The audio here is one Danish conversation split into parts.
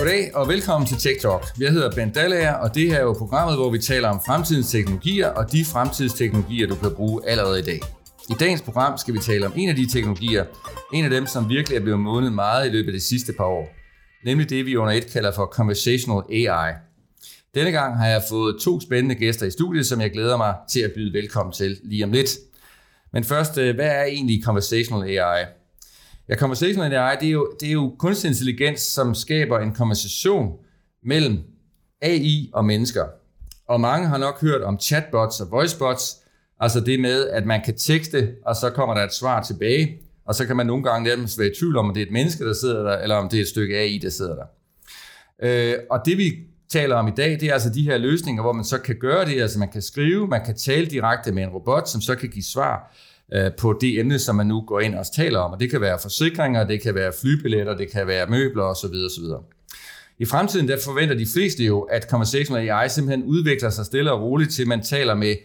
Goddag og velkommen til Tech Talk. Jeg hedder Ben Dallager, og det her er jo programmet, hvor vi taler om fremtidens teknologier og de fremtidsteknologier, du kan bruge allerede i dag. I dagens program skal vi tale om en af de teknologier, en af dem, som virkelig er blevet modnet meget i løbet af de sidste par år. Nemlig det, vi under et kalder for Conversational AI. Denne gang har jeg fået to spændende gæster i studiet, som jeg glæder mig til at byde velkommen til lige om lidt. Men først, øh, hvad er egentlig Conversational AI? Ja, Conversational AI, det er jo, det er jo kunstig intelligens, som skaber en konversation mellem AI og mennesker. Og mange har nok hørt om chatbots og voicebots, altså det med, at man kan tekste, og så kommer der et svar tilbage, og så kan man nogle gange nærmest være i tvivl om, om det er et menneske, der sidder der, eller om det er et stykke AI, der sidder der. Øh, og det vi taler om i dag, det er altså de her løsninger, hvor man så kan gøre det, altså man kan skrive, man kan tale direkte med en robot, som så kan give svar øh, på det emne, som man nu går ind og taler om. Og det kan være forsikringer, det kan være flybilletter, det kan være møbler osv. osv. I fremtiden der forventer de fleste jo, at conversational AI simpelthen udvikler sig stille og roligt til, man taler med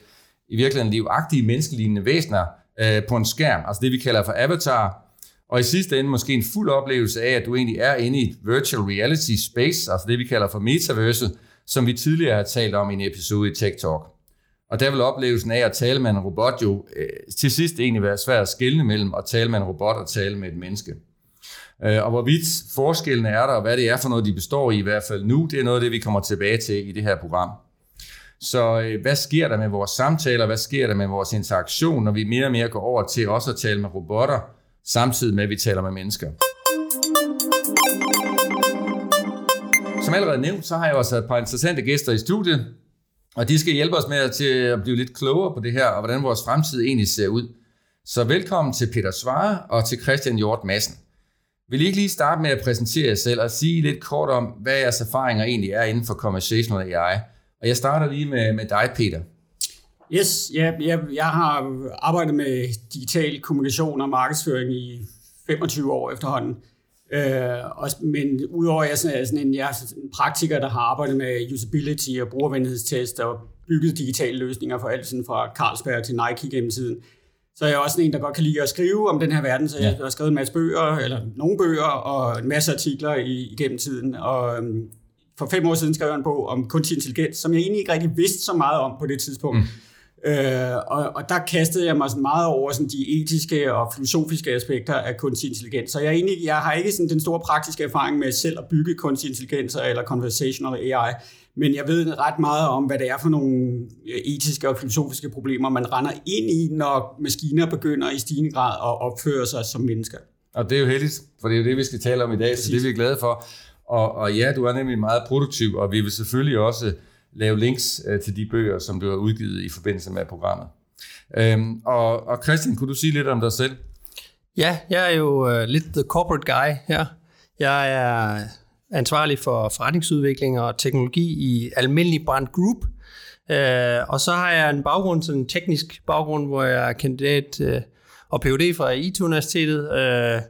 i virkeligheden livagtige menneskelignende væsener øh, på en skærm, altså det vi kalder for avatar, og i sidste ende måske en fuld oplevelse af, at du egentlig er inde i et virtual reality space, altså det vi kalder for metaverse, som vi tidligere har talt om i en episode i Tech Talk. Og der vil oplevelsen af at tale med en robot jo øh, til sidst egentlig være svært at skelne mellem at tale med en robot og tale med et menneske. Øh, og hvorvidt forskellen er der, og hvad det er for noget, de består i i hvert fald nu, det er noget af det, vi kommer tilbage til i det her program. Så øh, hvad sker der med vores samtaler, hvad sker der med vores interaktion, når vi mere og mere går over til også at tale med robotter, samtidig med, at vi taler med mennesker? Som allerede nævnt, så har jeg også et par interessante gæster i studiet, og de skal hjælpe os med til at blive lidt klogere på det her, og hvordan vores fremtid egentlig ser ud. Så velkommen til Peter Svare og til Christian Hjort Madsen. Vil I ikke lige starte med at præsentere jer selv og sige lidt kort om, hvad jeres erfaringer egentlig er inden for conversational AI? Og jeg starter lige med, med dig, Peter. Yes, ja, jeg, jeg har arbejdet med digital kommunikation og markedsføring i 25 år efterhånden. Øh, og, men udover at jeg er sådan en, jeg er sådan en praktiker, der har arbejdet med usability og brugervenlighedstest og bygget digitale løsninger for alt sådan fra Carlsberg til Nike gennem tiden, så er jeg også en, der godt kan lide at skrive om den her verden, så jeg har skrevet en masse bøger, eller nogle bøger, og en masse artikler i, igennem tiden. Og øhm, for fem år siden skrev jeg en bog om kunstig intelligens, som jeg egentlig ikke rigtig vidste så meget om på det tidspunkt. Mm. Øh, og, og der kastede jeg mig sådan meget over sådan de etiske og filosofiske aspekter af kunstig intelligens. Så jeg, egentlig, jeg har ikke sådan den store praktiske erfaring med selv at bygge kunstig intelligens eller conversational AI, men jeg ved ret meget om, hvad det er for nogle etiske og filosofiske problemer, man render ind i, når maskiner begynder i stigende grad at opføre sig som mennesker. Og det er jo heldigt, for det er jo det, vi skal tale om i dag, Præcis. så det er vi glade for. Og, og ja, du er nemlig meget produktiv, og vi vil selvfølgelig også lave links øh, til de bøger, som du har udgivet i forbindelse med programmet. Øhm, og, og Christian, kunne du sige lidt om dig selv? Ja, jeg er jo øh, lidt the corporate guy her. Jeg er ansvarlig for forretningsudvikling og teknologi i Almindelig Brand Group. Uh, og så har jeg en baggrund, sådan en teknisk baggrund, hvor jeg er kandidat øh, og Ph.D. fra IT-universitetet. Uh,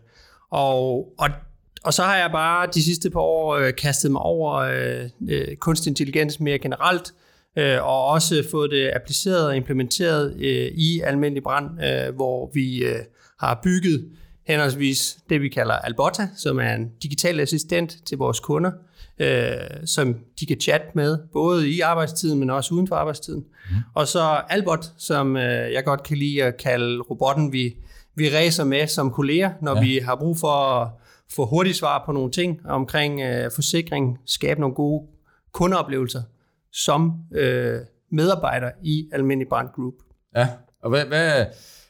og, og og så har jeg bare de sidste par år øh, kastet mig over øh, øh, kunstig intelligens mere generelt, øh, og også fået det appliceret og implementeret øh, i almindelig brand, øh, hvor vi øh, har bygget henholdsvis det, vi kalder Albotta, som er en digital assistent til vores kunder, øh, som de kan chatte med, både i arbejdstiden, men også uden for arbejdstiden. Mm. Og så Albot, som øh, jeg godt kan lide at kalde robotten, vi, vi racer med som kolleger, når ja. vi har brug for at få hurtigt svar på nogle ting omkring øh, forsikring, skabe nogle gode kundeoplevelser som øh, medarbejder i Almindelig Brand Group. Ja, og hvad, hvad,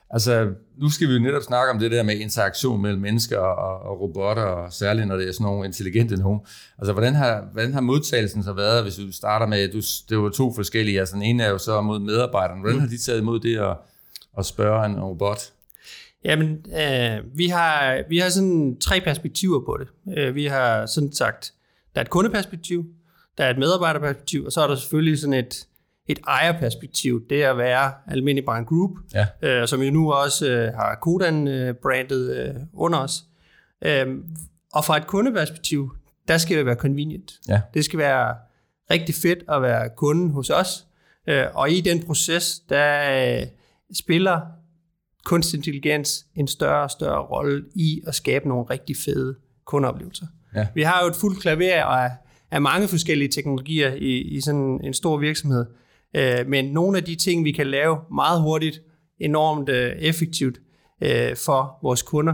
altså nu skal vi jo netop snakke om det der med interaktion mellem mennesker og, og robotter, og særligt når det er sådan nogle intelligente nogen. Altså hvordan har, hvordan har modtagelsen så været, hvis du starter med, du, det var to forskellige, altså den ene er jo så mod medarbejderne, hvordan har de taget imod det at, at spørge en robot? Jamen, øh, vi, har, vi har sådan tre perspektiver på det. Øh, vi har sådan sagt, der er et kundeperspektiv, der er et medarbejderperspektiv, og så er der selvfølgelig sådan et, et ejerperspektiv. Det at være almindelig brand group, ja. øh, som jo nu også øh, har Kodan-brandet øh, under os. Øh, og fra et kundeperspektiv, der skal det være convenient. Ja. Det skal være rigtig fedt at være kunde hos os. Øh, og i den proces, der øh, spiller kunstig intelligens en større og større rolle i at skabe nogle rigtig fede kundeoplevelser. Ja. Vi har jo et fuldt klaver af, af mange forskellige teknologier i, i sådan en stor virksomhed. Øh, men nogle af de ting, vi kan lave meget hurtigt, enormt øh, effektivt øh, for vores kunder,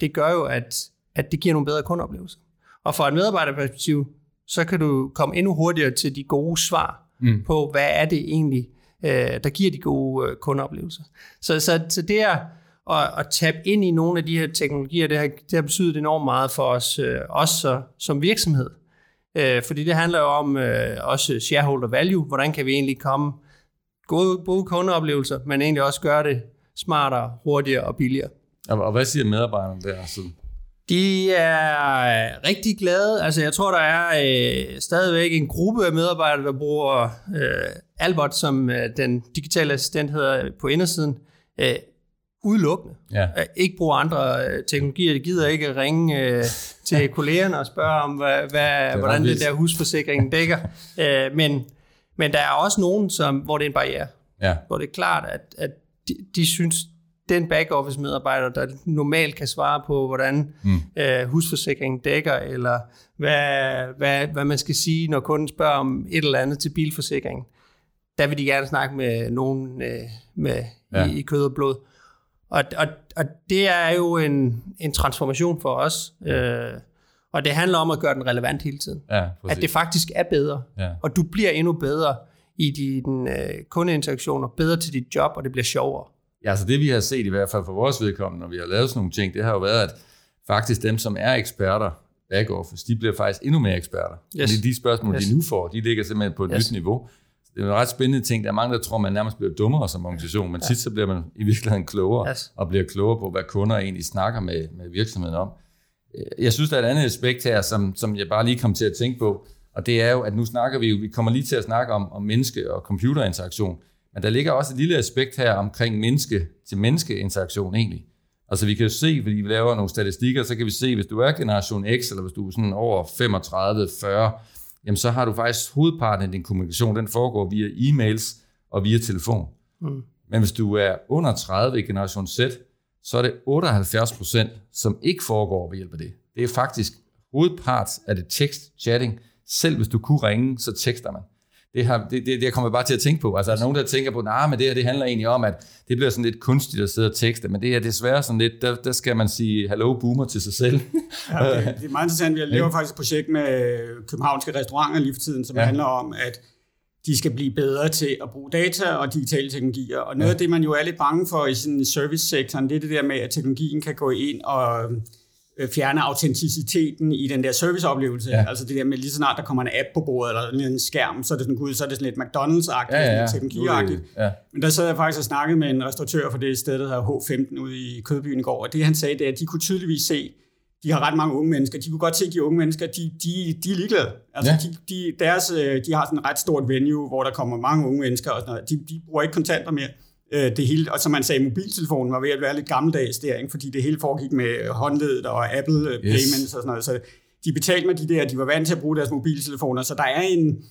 det gør jo, at, at det giver nogle bedre kundeoplevelser. Og fra et medarbejderperspektiv, så kan du komme endnu hurtigere til de gode svar mm. på, hvad er det egentlig, øh, der giver de gode øh, kundeoplevelser. Så, så, så det er at, at tabe ind i nogle af de her teknologier, det har, det har betydet enormt meget for os, øh, så som virksomhed. Øh, fordi det handler jo om øh, også shareholder value, hvordan kan vi egentlig komme gode, gode kundeoplevelser, men egentlig også gøre det smartere, hurtigere og billigere. Og, og hvad siger medarbejderne der? Så? De er rigtig glade. Altså, jeg tror, der er øh, stadigvæk en gruppe af medarbejdere, der bruger øh, Albert, som øh, den digitale assistent hedder på indersiden, øh, udelukkende. Ja. Øh, ikke bruger andre øh, teknologier. De gider ikke ringe øh, til kollegerne og spørge om, hvad, hvad, det hvordan det der husforsikring dækker. øh, men, men der er også nogen, som, hvor det er en barriere. Ja. Hvor det er klart, at, at de, de synes, den back-office medarbejder, der normalt kan svare på, hvordan mm. øh, husforsikringen dækker, eller hvad, hvad, hvad man skal sige, når kunden spørger om et eller andet til bilforsikringen. Der vil de gerne snakke med nogen øh, med, ja. i, i kød og blod. Og, og, og det er jo en, en transformation for os. Øh, og det handler om at gøre den relevant hele tiden. Ja, at det faktisk er bedre. Ja. Og du bliver endnu bedre i din øh, kundeinteraktioner, bedre til dit job, og det bliver sjovere. Ja, altså det vi har set i hvert fald for vores vedkommende, når vi har lavet sådan nogle ting, det har jo været, at faktisk dem, som er eksperter back office, de bliver faktisk endnu mere eksperter. Yes. Fordi de spørgsmål, yes. de nu får, de ligger simpelthen på et yes. nyt niveau. Det er en ret spændende ting. Der er mange, der tror, man nærmest bliver dummere som organisation, men ja. tit så bliver man i virkeligheden klogere, yes. og bliver klogere på, hvad kunder egentlig snakker med, med virksomheden om. Jeg synes, der er et andet aspekt her, som, som jeg bare lige kom til at tænke på, og det er jo, at nu snakker vi jo, vi kommer lige til at snakke om, om menneske- og computerinteraktion, men der ligger også et lille aspekt her omkring menneske til menneskeinteraktion egentlig. Altså vi kan jo se, fordi vi laver nogle statistikker, så kan vi se, hvis du er generation X, eller hvis du er sådan over 35, 40, jamen så har du faktisk hovedparten af din kommunikation, den foregår via e-mails og via telefon. Mm. Men hvis du er under 30 i generation Z, så er det 78 procent, som ikke foregår ved hjælp af det. Det er faktisk hovedpart af det tekst-chatting. Selv hvis du kunne ringe, så tekster man det, har, det, det, det kommer jeg bare til at tænke på. Altså, er der nogen, der tænker på, nej, nah, men det her det handler egentlig om, at det bliver sådan lidt kunstigt at sidde og tekste, men det er desværre sådan lidt, der, der skal man sige hello boomer til sig selv. ja, det, det er meget interessant. Vi laver faktisk et projekt med københavnske restauranter lige for tiden, som ja. handler om, at de skal blive bedre til at bruge data og digitale teknologier. Og noget ja. af det, man jo er lidt bange for i sådan servicesektoren, det er det der med, at teknologien kan gå ind og Øh, fjerne autenticiteten i den der serviceoplevelse. Ja. Altså det der med lige så snart der kommer en app på bordet, eller en skærm, så er det sådan, gud, så er det sådan lidt McDonald's-agtigt, ja, ja, ja. teknologi-agtigt. Ja. Men der sad jeg faktisk og snakkede med en restauratør for det sted, der hedder H15 ude i Kødbyen i går, og det han sagde, det er, at de kunne tydeligvis se, de har ret mange unge mennesker. De kunne godt se, at de unge mennesker, de, de, de er ligeglade. Altså, ja. de, de, deres, øh, de har sådan et ret stort venue, hvor der kommer mange unge mennesker, og sådan noget. De, de bruger ikke kontanter mere øh, det hele, og som man sagde, mobiltelefonen var ved at være lidt gammeldags der, ikke? fordi det hele foregik med håndledet og Apple yes. Payments og sådan noget, så de betalte med de der, de var vant til at bruge deres mobiltelefoner, så der er en,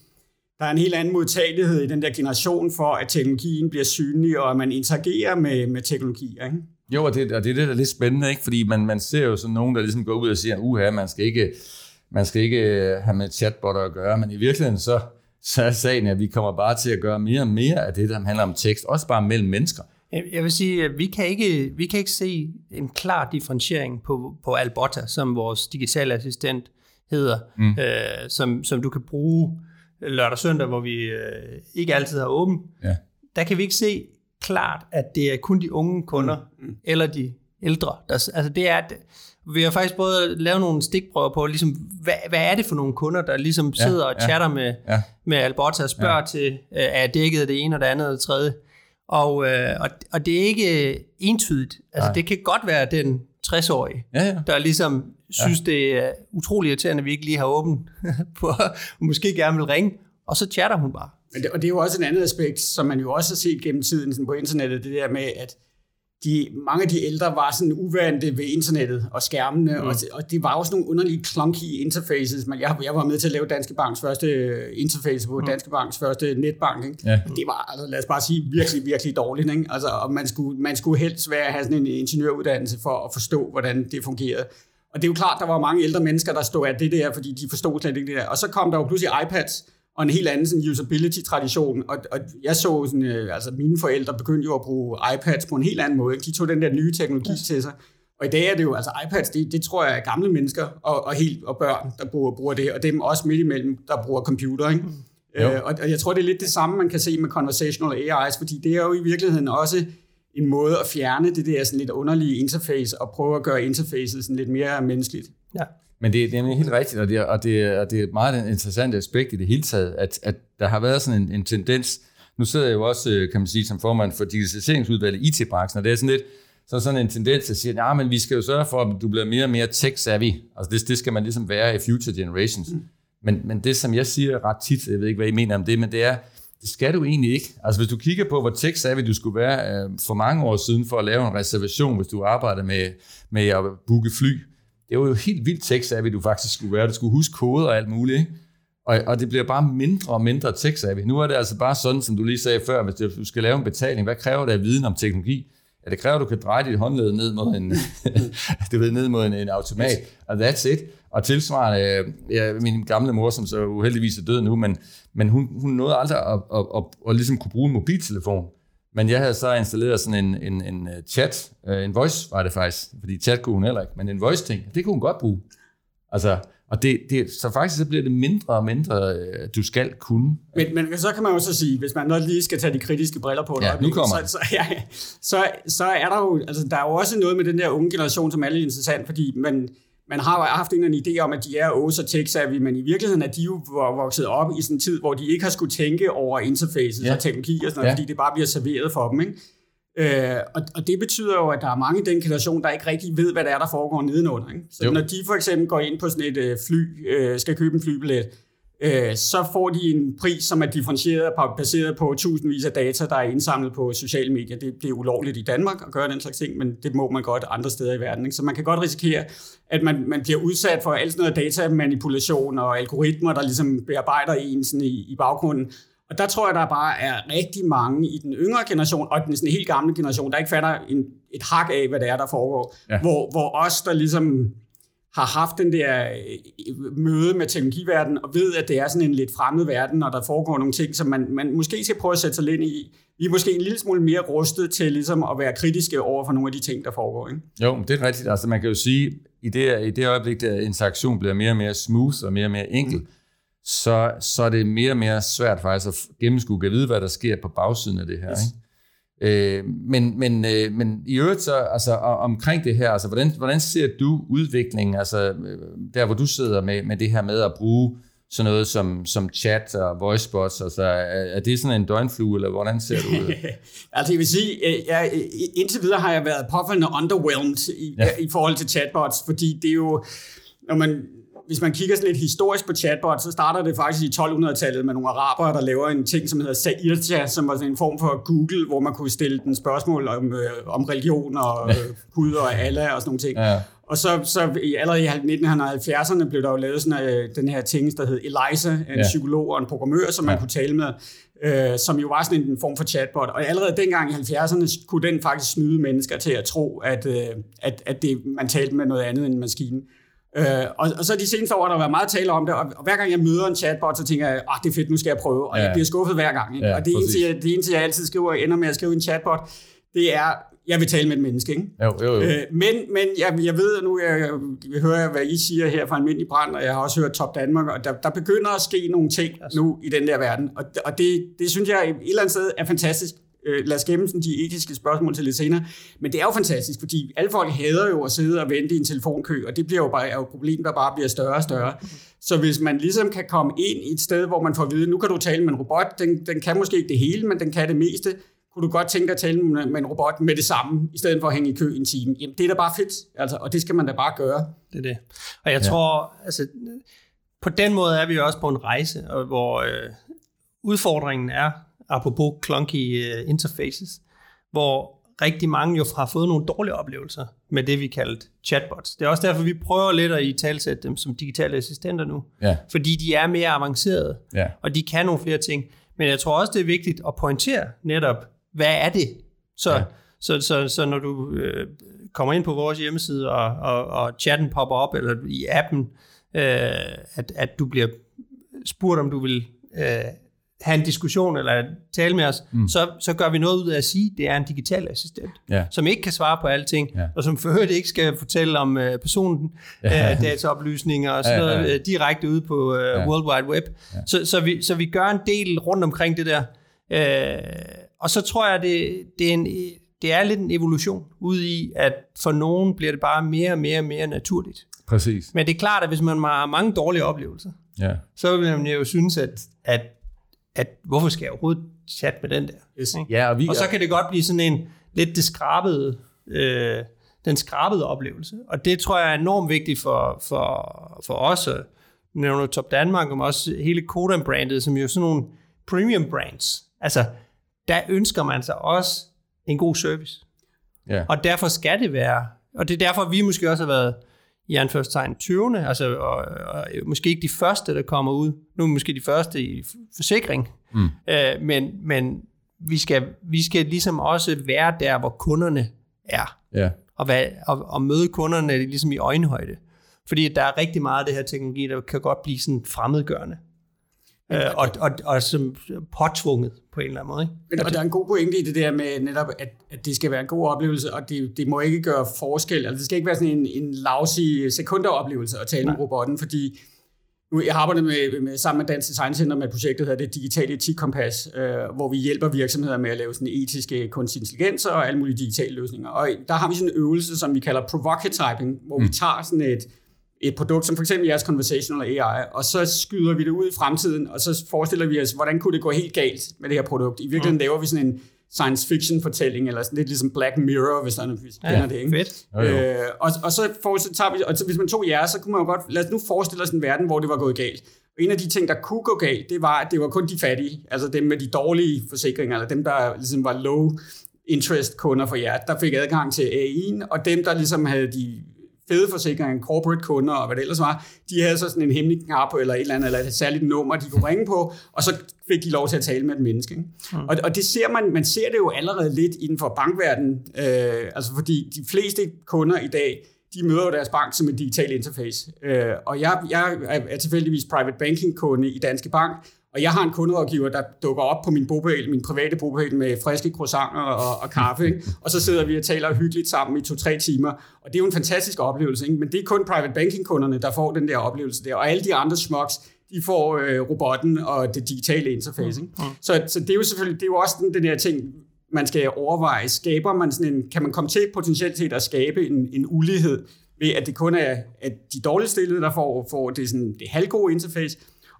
der er en helt anden modtagelighed i den der generation for, at teknologien bliver synlig, og at man interagerer med, med teknologi. Ikke? Jo, og det, og det er det, der er lidt spændende, ikke? fordi man, man ser jo sådan nogen, der ligesom går ud og siger, uha, man skal ikke, man skal ikke have med chatbotter at gøre, men i virkeligheden så, så er sagen, at vi kommer bare til at gøre mere og mere af det, der handler om tekst, også bare mellem mennesker. Jeg vil sige, at vi kan ikke, vi kan ikke se en klar differentiering på, på Albotta, som vores digitale assistent hedder, mm. øh, som, som du kan bruge lørdag og søndag, hvor vi øh, ikke altid har åben. Ja. Der kan vi ikke se klart, at det er kun de unge kunder, mm. Eller de ældre. Der, altså det er, vi har faktisk både lavet nogle stikprøver på, ligesom, hvad, hvad er det for nogle kunder, der ligesom sidder ja, og chatter ja, med, ja. med Alberta og spørger ja. til, øh, er dækket det ene og det andet og det tredje. Og, øh, og, og det er ikke entydigt. Altså, det kan godt være den 60-årige, ja, ja. der ligesom synes, ja. det er utrolig irriterende, at vi ikke lige har åbent på, og måske gerne vil ringe, og så chatter hun bare. Men det, og det er jo også et andet aspekt, som man jo også har set gennem tiden sådan på internettet, det der med, at de, mange af de ældre var sådan uvante ved internettet og skærmene, mm. og, og det var også nogle underlige clunky interfaces. Men jeg, jeg var med til at lave Danske Banks første interface på mm. Danske Banks første netbank. Ikke? Ja. Det var, altså, lad os bare sige, virkelig, virkelig dårligt. Ikke? Altså, og man skulle, man skulle helst være, have sådan en ingeniøruddannelse for at forstå, hvordan det fungerede. Og det er jo klart, der var mange ældre mennesker, der stod af det der, fordi de forstod slet ikke det der. Og så kom der jo pludselig iPads, og en helt anden sådan, usability-tradition. Og, og jeg så sådan, øh, altså mine forældre begyndte jo at bruge iPads på en helt anden måde. De tog den der nye teknologi ja. til sig. Og i dag er det jo, altså iPads, det, det tror jeg er gamle mennesker og, og, helt, og børn, der bruger, bruger det, og dem også midt imellem, der bruger computer, ikke? Mm. Øh, og, og jeg tror, det er lidt det samme, man kan se med conversational AIs, fordi det er jo i virkeligheden også en måde at fjerne det der sådan lidt underlige interface, og prøve at gøre interfacet sådan lidt mere menneskeligt. Ja. Men det, det er helt rigtigt, og det, er, og, det er, og det er et meget interessant aspekt i det hele taget, at, at der har været sådan en, en tendens, nu sidder jeg jo også, øh, kan man sige, som formand for digitaliseringsudvalget i IT-branchen, og det er sådan lidt, så sådan en tendens, at sige, at men vi skal jo sørge for, at du bliver mere og mere tech-savvy. Altså det, det skal man ligesom være i future generations. Mm. Men, men det, som jeg siger ret tit, jeg ved ikke, hvad I mener om det, men det er, det skal du egentlig ikke. Altså hvis du kigger på, hvor tech-savvy du skulle være øh, for mange år siden for at lave en reservation, hvis du arbejder med, med at booke fly, det var jo helt vildt tech-savvy, du faktisk skulle være. Du skulle huske koder og alt muligt, ikke? Og, og det bliver bare mindre og mindre tech-savvy. Nu er det altså bare sådan, som du lige sagde før, hvis du skal lave en betaling, hvad kræver det af viden om teknologi? Ja, det kræver, at du kan dreje dit håndled ned mod en, du ved, ned mod en, en automat, og that's it. Og tilsvarende, ja, min gamle mor, som så uheldigvis er død nu, men, men hun, hun nåede aldrig at, at, at, at, at ligesom kunne bruge en mobiltelefon. Men jeg havde så installeret sådan en, en, en øh, chat, øh, en voice var det faktisk, fordi chat kunne hun heller ikke, men en voice-ting, det kunne hun godt bruge. Altså, og det, det, så faktisk så bliver det mindre og mindre, øh, du skal kunne. Men, men så kan man jo så sige, hvis man lige skal tage de kritiske briller på, ja, nu kommer så, så, ja, så, så er der jo, altså der er jo også noget med den der unge generation, som er lidt interessant, fordi man, man har haft en idé om, at de er også tech-savvy, men i virkeligheden er de jo vokset op i sådan en tid, hvor de ikke har skulle tænke over interfaces ja. og teknologi og sådan noget, ja. fordi det bare bliver serveret for dem. Ikke? Øh, og, og det betyder jo, at der er mange i den generation, der ikke rigtig ved, hvad det er, der foregår nedenunder. Ikke? Så jo. når de for eksempel går ind på sådan et øh, fly, øh, skal købe en flybillet, øh, så får de en pris, som er differentieret baseret på tusindvis af data, der er indsamlet på sociale medier. Det bliver ulovligt i Danmark at gøre den slags ting, men det må man godt andre steder i verden. Ikke? Så man kan godt risikere, at man, man bliver udsat for alt sådan noget datamanipulation og algoritmer, der ligesom bearbejder en sådan i, i baggrunden, og der tror jeg, der bare er rigtig mange i den yngre generation, og den sådan helt gamle generation, der ikke fatter en, et hak af, hvad det er, der foregår. Ja. Hvor, hvor os, der ligesom har haft den der øh, møde med teknologiverdenen, og ved, at det er sådan en lidt fremmed verden, og der foregår nogle ting, som man, man måske skal prøve at sætte sig ind i. Vi er måske en lille smule mere rustet til ligesom at være kritiske over for nogle af de ting, der foregår. Ikke? Jo, det er rigtigt. Altså man kan jo sige, i det, i det øjeblik, der interaktion bliver mere og mere smooth og mere og mere enkel, mm så, så er det mere og mere svært faktisk at gennemskue og vide, hvad der sker på bagsiden af det her. Yes. Ikke? Øh, men, men, øh, men i øvrigt så, altså, omkring det her, altså, hvordan, hvordan ser du udviklingen, altså, øh, der hvor du sidder med, med det her med at bruge sådan noget som, som chat og voicebots, altså, er, er det sådan en døgnflue, eller hvordan ser du det? altså jeg vil sige, øh, jeg, indtil videre har jeg været påfaldende underwhelmed i, ja. i forhold til chatbots, fordi det er jo, når man hvis man kigger sådan lidt historisk på chatbot, så starter det faktisk i 1200-tallet med nogle arabere, der laver en ting, som hedder Sairja, som var sådan en form for Google, hvor man kunne stille den spørgsmål om, øh, om religion og øh, Gud og Allah og sådan nogle ting. Ja. Og så, så i, allerede i 1970'erne blev der jo lavet sådan, øh, den her ting, der hed Eliza, en ja. psykolog og en programmør, som man ja. kunne tale med, øh, som jo var sådan en form for chatbot. Og allerede dengang i 70'erne kunne den faktisk snyde mennesker til at tro, at, øh, at, at det, man talte med noget andet end en maskine. Øh, og, og så de seneste år, der har været meget tale om det, og, og hver gang jeg møder en chatbot, så tænker jeg, at ah, det er fedt, nu skal jeg prøve, og ja. jeg bliver skuffet hver gang. Ikke? Ja, og det eneste, jeg, det eneste, jeg altid skriver, ender med at skrive en chatbot, det er, jeg vil tale med et menneske. Ikke? Jo, jo, jo. Øh, men men jeg, jeg ved, at nu jeg, jeg, jeg hører, hvad I siger her fra Almindelig Brand, og jeg har også hørt Top Danmark, og der, der begynder at ske nogle ting altså. nu i den der verden. Og, og det, det synes jeg et eller andet sted er fantastisk. Øh, lad os gemme sådan de etiske spørgsmål til lidt senere. Men det er jo fantastisk, fordi alle folk hader jo at sidde og vente i en telefonkø, og det bliver jo bare er jo et problem, der bare bliver større og større. Så hvis man ligesom kan komme ind i et sted, hvor man får at vide, nu kan du tale med en robot, den, den kan måske ikke det hele, men den kan det meste, kunne du godt tænke dig at tale med en robot med det samme, i stedet for at hænge i kø en time. Jamen, det er da bare fedt, altså, og det skal man da bare gøre. Det er det. Og jeg ja. tror, altså, på den måde er vi jo også på en rejse, hvor øh, udfordringen er, apropos clunky uh, interfaces, hvor rigtig mange jo har fået nogle dårlige oplevelser med det, vi kaldte chatbots. Det er også derfor, vi prøver lidt at i talsætte dem som digitale assistenter nu. Ja. Fordi de er mere avancerede, ja. og de kan nogle flere ting. Men jeg tror også, det er vigtigt at pointere netop, hvad er det? Så, ja. Så, så, så når du øh, kommer ind på vores hjemmeside, og, og, og chatten popper op, eller i appen, øh, at, at du bliver spurgt, om du vil øh, have en diskussion eller tale med os, mm. så, så gør vi noget ud af at sige, at det er en digital assistent, Ja. som ikke kan svare på alting, Ja. og som forhørt ikke skal fortælle om øh, personen, øh, dataoplysninger og sådan Ja, ja, noget ja. øh, direkte ude på øh, Ja. World Wide Web. Så, så, vi, så vi gør en del rundt omkring det der. Øh, og så tror jeg, det, det, er en, det er lidt en evolution ude i, at for nogen bliver det bare mere og mere og mere naturligt. Præcis. Men det er klart, at hvis man har mange dårlige oplevelser, Ja. så vil man jo synes, at, at, at hvorfor skal jeg overhovedet chatte med den der? Yes. Ikke? Ja, og vi, Og så kan det godt blive sådan en lidt det skrabede, øh, den skrabede oplevelse. Og det tror jeg er enormt vigtigt for, for, for os, og nævner Top Danmark, men også hele Kodam-brandet, som jo er sådan nogle premium brands. Altså, der ønsker man sig også en god service. ja. Og derfor skal det være, og det er derfor, vi måske også har været i anførselstegn 20. Altså, og, og, måske ikke de første, der kommer ud. Nu er måske de første i forsikring. Mm. Øh, men men vi, skal, vi skal ligesom også være der, hvor kunderne er. ja. Og, hvad, og, og møde kunderne ligesom i øjenhøjde. Fordi der er rigtig meget af det her teknologi, der kan godt blive sådan fremmedgørende. Øh, og, og, og som påtvunget på en eller anden måde. Ikke? Men, og der er en god pointe i det der med netop, at, at det skal være en god oplevelse, og det, det må ikke gøre forskel. Altså, det skal ikke være sådan en, en lousy sekunderoplevelse at tale med robotten, fordi nu, jeg har arbejdet med, med, sammen med Dansk Design Center med projektet, der hedder det Digitale Etikkompas, øh, hvor vi hjælper virksomheder med at lave sådan etiske kunstig intelligens og alle mulige digitale løsninger. Og der har vi sådan en øvelse, som vi kalder provocatyping, hvor mm. vi tager sådan et, et produkt, som for eksempel jeres conversational AI, og så skyder vi det ud i fremtiden, og så forestiller vi os, hvordan kunne det gå helt galt med det her produkt. I virkeligheden mm. laver vi sådan en science fiction fortælling, eller sådan lidt ligesom Black Mirror, hvis der er hvis ja, kender det, ikke? Fedt. Øh, og, og så, for, så tager vi, og så, hvis man tog jeres, så kunne man jo godt, lad os nu forestille os en verden, hvor det var gået galt. Og en af de ting, der kunne gå galt, det var, at det var kun de fattige, altså dem med de dårlige forsikringer, eller dem, der ligesom var low interest kunder for jer, der fik adgang til AI'en, og dem, der ligesom havde de fede forsikringer, corporate kunder og hvad det ellers var, de havde så sådan en hemmelig knap eller et eller andet, eller et særligt nummer, de kunne ringe på, og så fik de lov til at tale med et menneske. Ikke? Mm. Og, og det ser man, man ser det jo allerede lidt inden for bankverdenen, øh, altså fordi de fleste kunder i dag, de møder jo deres bank som et digitalt interface. Øh, og jeg, jeg er tilfældigvis private banking kunde i Danske Bank, og jeg har en kunderådgiver, der dukker op på min bogpæl, min private bogpæl med friske croissanter og, og kaffe, ikke? og så sidder vi og taler hyggeligt sammen i to-tre timer, og det er jo en fantastisk oplevelse, ikke? men det er kun private banking-kunderne, der får den der oplevelse der, og alle de andre smucks, de får øh, robotten og det digitale interface. Ikke? Så, så det er jo selvfølgelig, det er jo også den, den der ting, man skal overveje. Skaber man sådan en, kan man komme til potentielt set at skabe en, en ulighed ved, at det kun er at de dårligt stillede, der får, får det, sådan, det halvgode interface,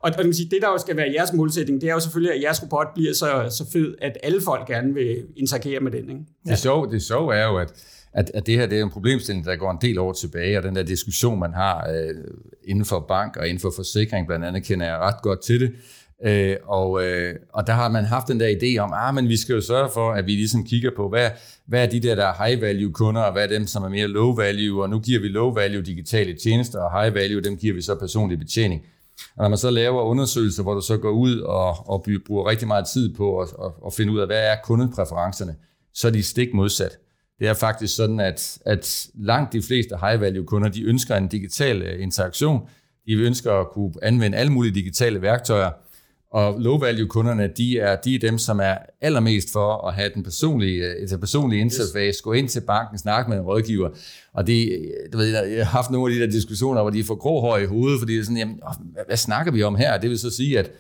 og, og det, sige, det, der jo skal være jeres målsætning, det er jo selvfølgelig, at jeres robot bliver så, så fed, at alle folk gerne vil interagere med den. Ikke? Det sjove, det sjove er jo, at, at, at det her det er en problemstilling, der går en del år tilbage, og den der diskussion, man har øh, inden for bank og inden for forsikring, blandt andet kender jeg ret godt til det. Øh, og, øh, og der har man haft den der idé om, ah, men vi skal jo sørge for, at vi ligesom kigger på, hvad, hvad er de der, der er high value kunder, og hvad er dem, som er mere low value, og nu giver vi low value digitale tjenester, og high value, dem giver vi så personlig betjening. Og når man så laver undersøgelser, hvor du så går ud og, og bruger rigtig meget tid på at, at, at finde ud af, hvad er kundepræferencerne, så er de stik modsat. Det er faktisk sådan, at, at langt de fleste high-value kunder, de ønsker en digital øh, interaktion. De ønsker at kunne anvende alle mulige digitale værktøjer. Og low-value kunderne, de er, de er dem, som er allermest for at have den personlige, øh, et personlige interface, gå ind til banken, snakke med en rådgiver. Og det, øh, du ved, jeg har haft nogle af de der diskussioner, hvor de får grå hår i hovedet, fordi det er sådan, jamen, hvad, snakker vi om her? Det vil så sige, at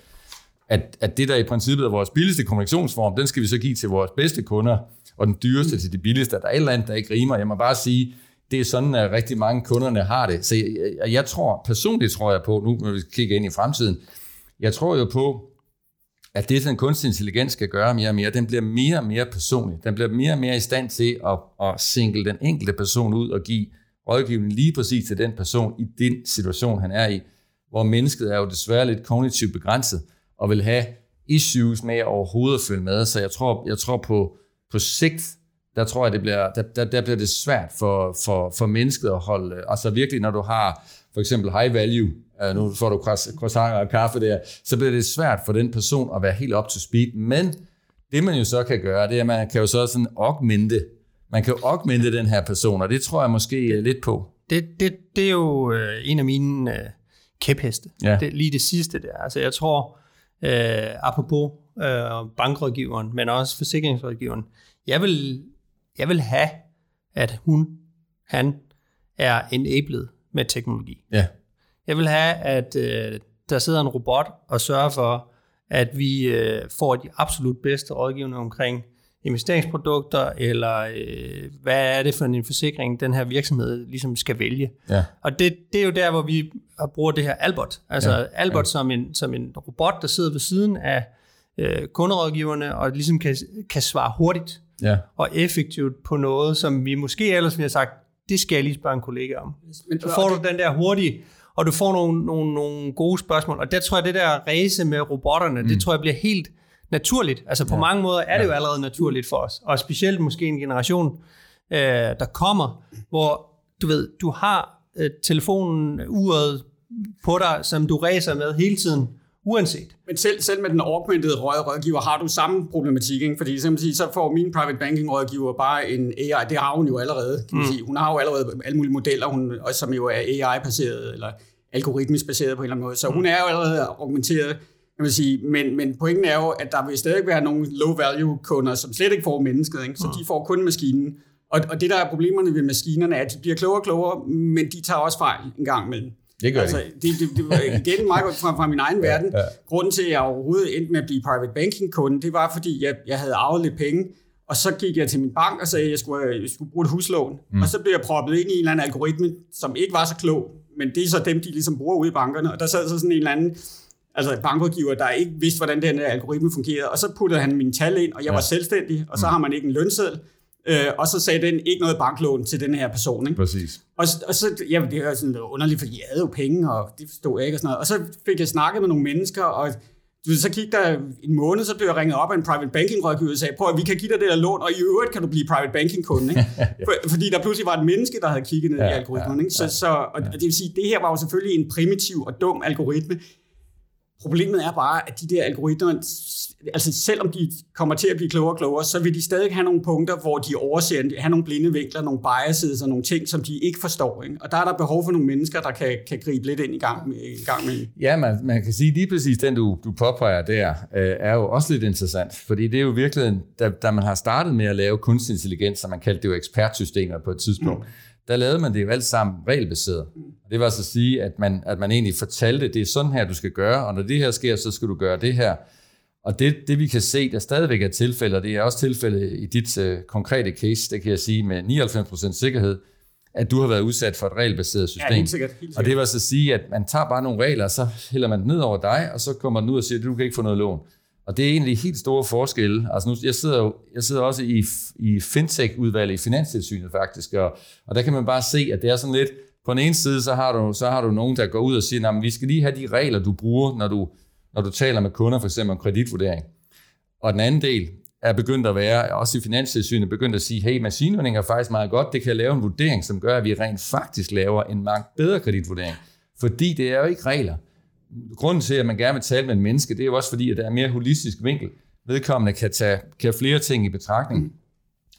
at, at det, der i princippet er vores billigste kommunikationsform, den skal vi så give til vores bedste kunder, og den dyreste til de billigste. Der er et eller andet, der ikke rimer. Jeg må bare sige, det er sådan, at rigtig mange kunderne har det. Så jeg, jeg tror, personligt tror jeg på, nu når vi kigger ind i fremtiden, jeg tror jo på, at det, den kunstig intelligens skal gøre mere og mere, den bliver mere og mere personlig. Den bliver mere og mere i stand til at, at single den enkelte person ud og give rådgivning lige præcis til den person i den situation, han er i. Hvor mennesket er jo desværre lidt kognitivt begrænset og vil have issues med overhovedet at følge med. Så jeg tror, jeg tror på, på sigt, der tror jeg, det bliver, der, der, der bliver det svært for, for, for mennesket at holde. Altså virkelig, når du har for eksempel high value, uh, nu får du croissanter og kaffe der, så bliver det svært for den person at være helt up to speed. Men det man jo så kan gøre, det er, at man kan jo så sådan augmente man kan jo augmente den her person, og det tror jeg måske lidt på. Det, det, det er jo øh, en af mine øh, kæpheste. Ja. Det, lige det sidste der. Altså jeg tror, øh, apropos øh, bankrådgiveren, men også forsikringsrådgiveren, jeg vil, jeg vil have, at hun, han, er enabled med teknologi. Ja, Jeg vil have, at øh, der sidder en robot og sørger for, at vi øh, får de absolut bedste rådgivning omkring investeringsprodukter, eller øh, hvad er det for en forsikring, den her virksomhed ligesom skal vælge. ja, Og det, det er jo der, hvor vi bruger det her Albert. Altså Ja, Albert ja. Som, en, som en robot, der sidder ved siden af øh, kunderådgiverne, og ligesom kan, kan svare hurtigt ja. og effektivt på noget, som vi måske ellers ville have sagt, det skal jeg lige spørge en kollega om. Men, Så får du den der hurtige, og du får nogle, nogle, nogle gode spørgsmål. Og der tror jeg, det der race med robotterne, mm. det tror jeg bliver helt naturligt. Altså på ja. mange måder er det jo allerede naturligt for os. Og specielt måske en generation, øh, der kommer, hvor du ved, du har øh, telefonen, uret på dig, som du racer med hele tiden, uanset. Men selv, selv med den augmented rådgiver har du samme problematik, ikke? fordi simpelthen så får min private banking rådgiver bare en AI, det har hun jo allerede, kan man sige. Hun har jo allerede alle mulige modeller, hun, også som jo er AI-baseret, eller algoritmisk baseret på en eller anden måde, så hun er jo allerede augmenteret, kan man sige, men, men pointen er jo, at der vil stadig være nogle low-value kunder, som slet ikke får mennesket, ikke? så de får kun maskinen. Og, og det der er problemerne ved maskinerne, er, at de bliver klogere og klogere, men de tager også fejl en gang imellem. Det gør altså, de. det, det, det var igen meget godt fra, fra min egen verden. ja. Grunden til, at jeg overhovedet endte med at blive private banking kunde, det var, fordi jeg, jeg havde arvet lidt penge, og så gik jeg til min bank og sagde, at jeg skulle, jeg skulle bruge et huslån. Mm. Og så blev jeg proppet ind i en eller anden algoritme, som ikke var så klog, men det er så dem, de ligesom bruger ude i bankerne. Og der sad så sådan en eller anden altså bankrådgiver, der ikke vidste, hvordan den algoritme fungerede. Og så puttede han mine tal ind, og jeg ja. var selvstændig, og så har man ikke en lønseddel. Øh, og så sagde den ikke noget banklån til den her person. Ikke? Præcis. Og, og så, ja, det var sådan underligt, fordi jeg havde jo penge, og det forstod jeg ikke og sådan noget. Og så fik jeg snakket med nogle mennesker, og så gik der en måned, så blev jeg ringet op af en private banking rådgiver og sagde, prøv at vi kan give dig det der lån, og i øvrigt kan du blive private banking kunde. Ikke? For, fordi der pludselig var et menneske, der havde kigget ned ja, i algoritmen. Ikke? Så, ja, så, og, og det vil sige, det her var jo selvfølgelig en primitiv og dum algoritme. Problemet er bare, at de der algoritmer, altså selvom de kommer til at blive klogere og klogere, så vil de stadig have nogle punkter, hvor de overser, have nogle blinde vinkler, nogle biases og nogle ting, som de ikke forstår. Ikke? Og der er der behov for nogle mennesker, der kan, kan gribe lidt ind i gang med. I gang med. Ja, man, man kan sige lige præcis den, du, du påpeger der, øh, er jo også lidt interessant, fordi det er jo virkelig, da, da man har startet med at lave kunstig intelligens, som man kaldte det jo ekspertsystemer på et tidspunkt, mm. Der lavede man det jo alt sammen regelbaseret. Det var altså at sige, at man, at man egentlig fortalte, det er sådan her, du skal gøre, og når det her sker, så skal du gøre det her. Og det, det vi kan se, der stadigvæk er tilfælde, og det er også tilfælde i dit uh, konkrete case, det kan jeg sige med 99% sikkerhed, at du har været udsat for et regelbaseret system. Ja, helt sikkert, helt sikkert. Og det var så at sige, at man tager bare nogle regler, og så hælder man ned over dig, og så kommer den ud og siger, at du kan ikke få noget lån. Og det er egentlig helt store forskelle. Altså nu, jeg sidder jo jeg sidder også i, i fintech-udvalget i Finanstilsynet faktisk, og, og der kan man bare se, at det er sådan lidt, på den ene side, så har du, så har du nogen, der går ud og siger, at vi skal lige have de regler, du bruger, når du, når du taler med kunder, for eksempel om kreditvurdering. Og den anden del er begyndt at være, også i Finanstilsynet, begyndt at sige, hey, maskinlearning er faktisk meget godt, det kan lave en vurdering, som gør, at vi rent faktisk laver en meget bedre kreditvurdering. Fordi det er jo ikke regler. Grunden til, at man gerne vil tale med en menneske, det er jo også fordi, at der er mere holistisk vinkel. Vedkommende kan tage kan flere ting i betragtning,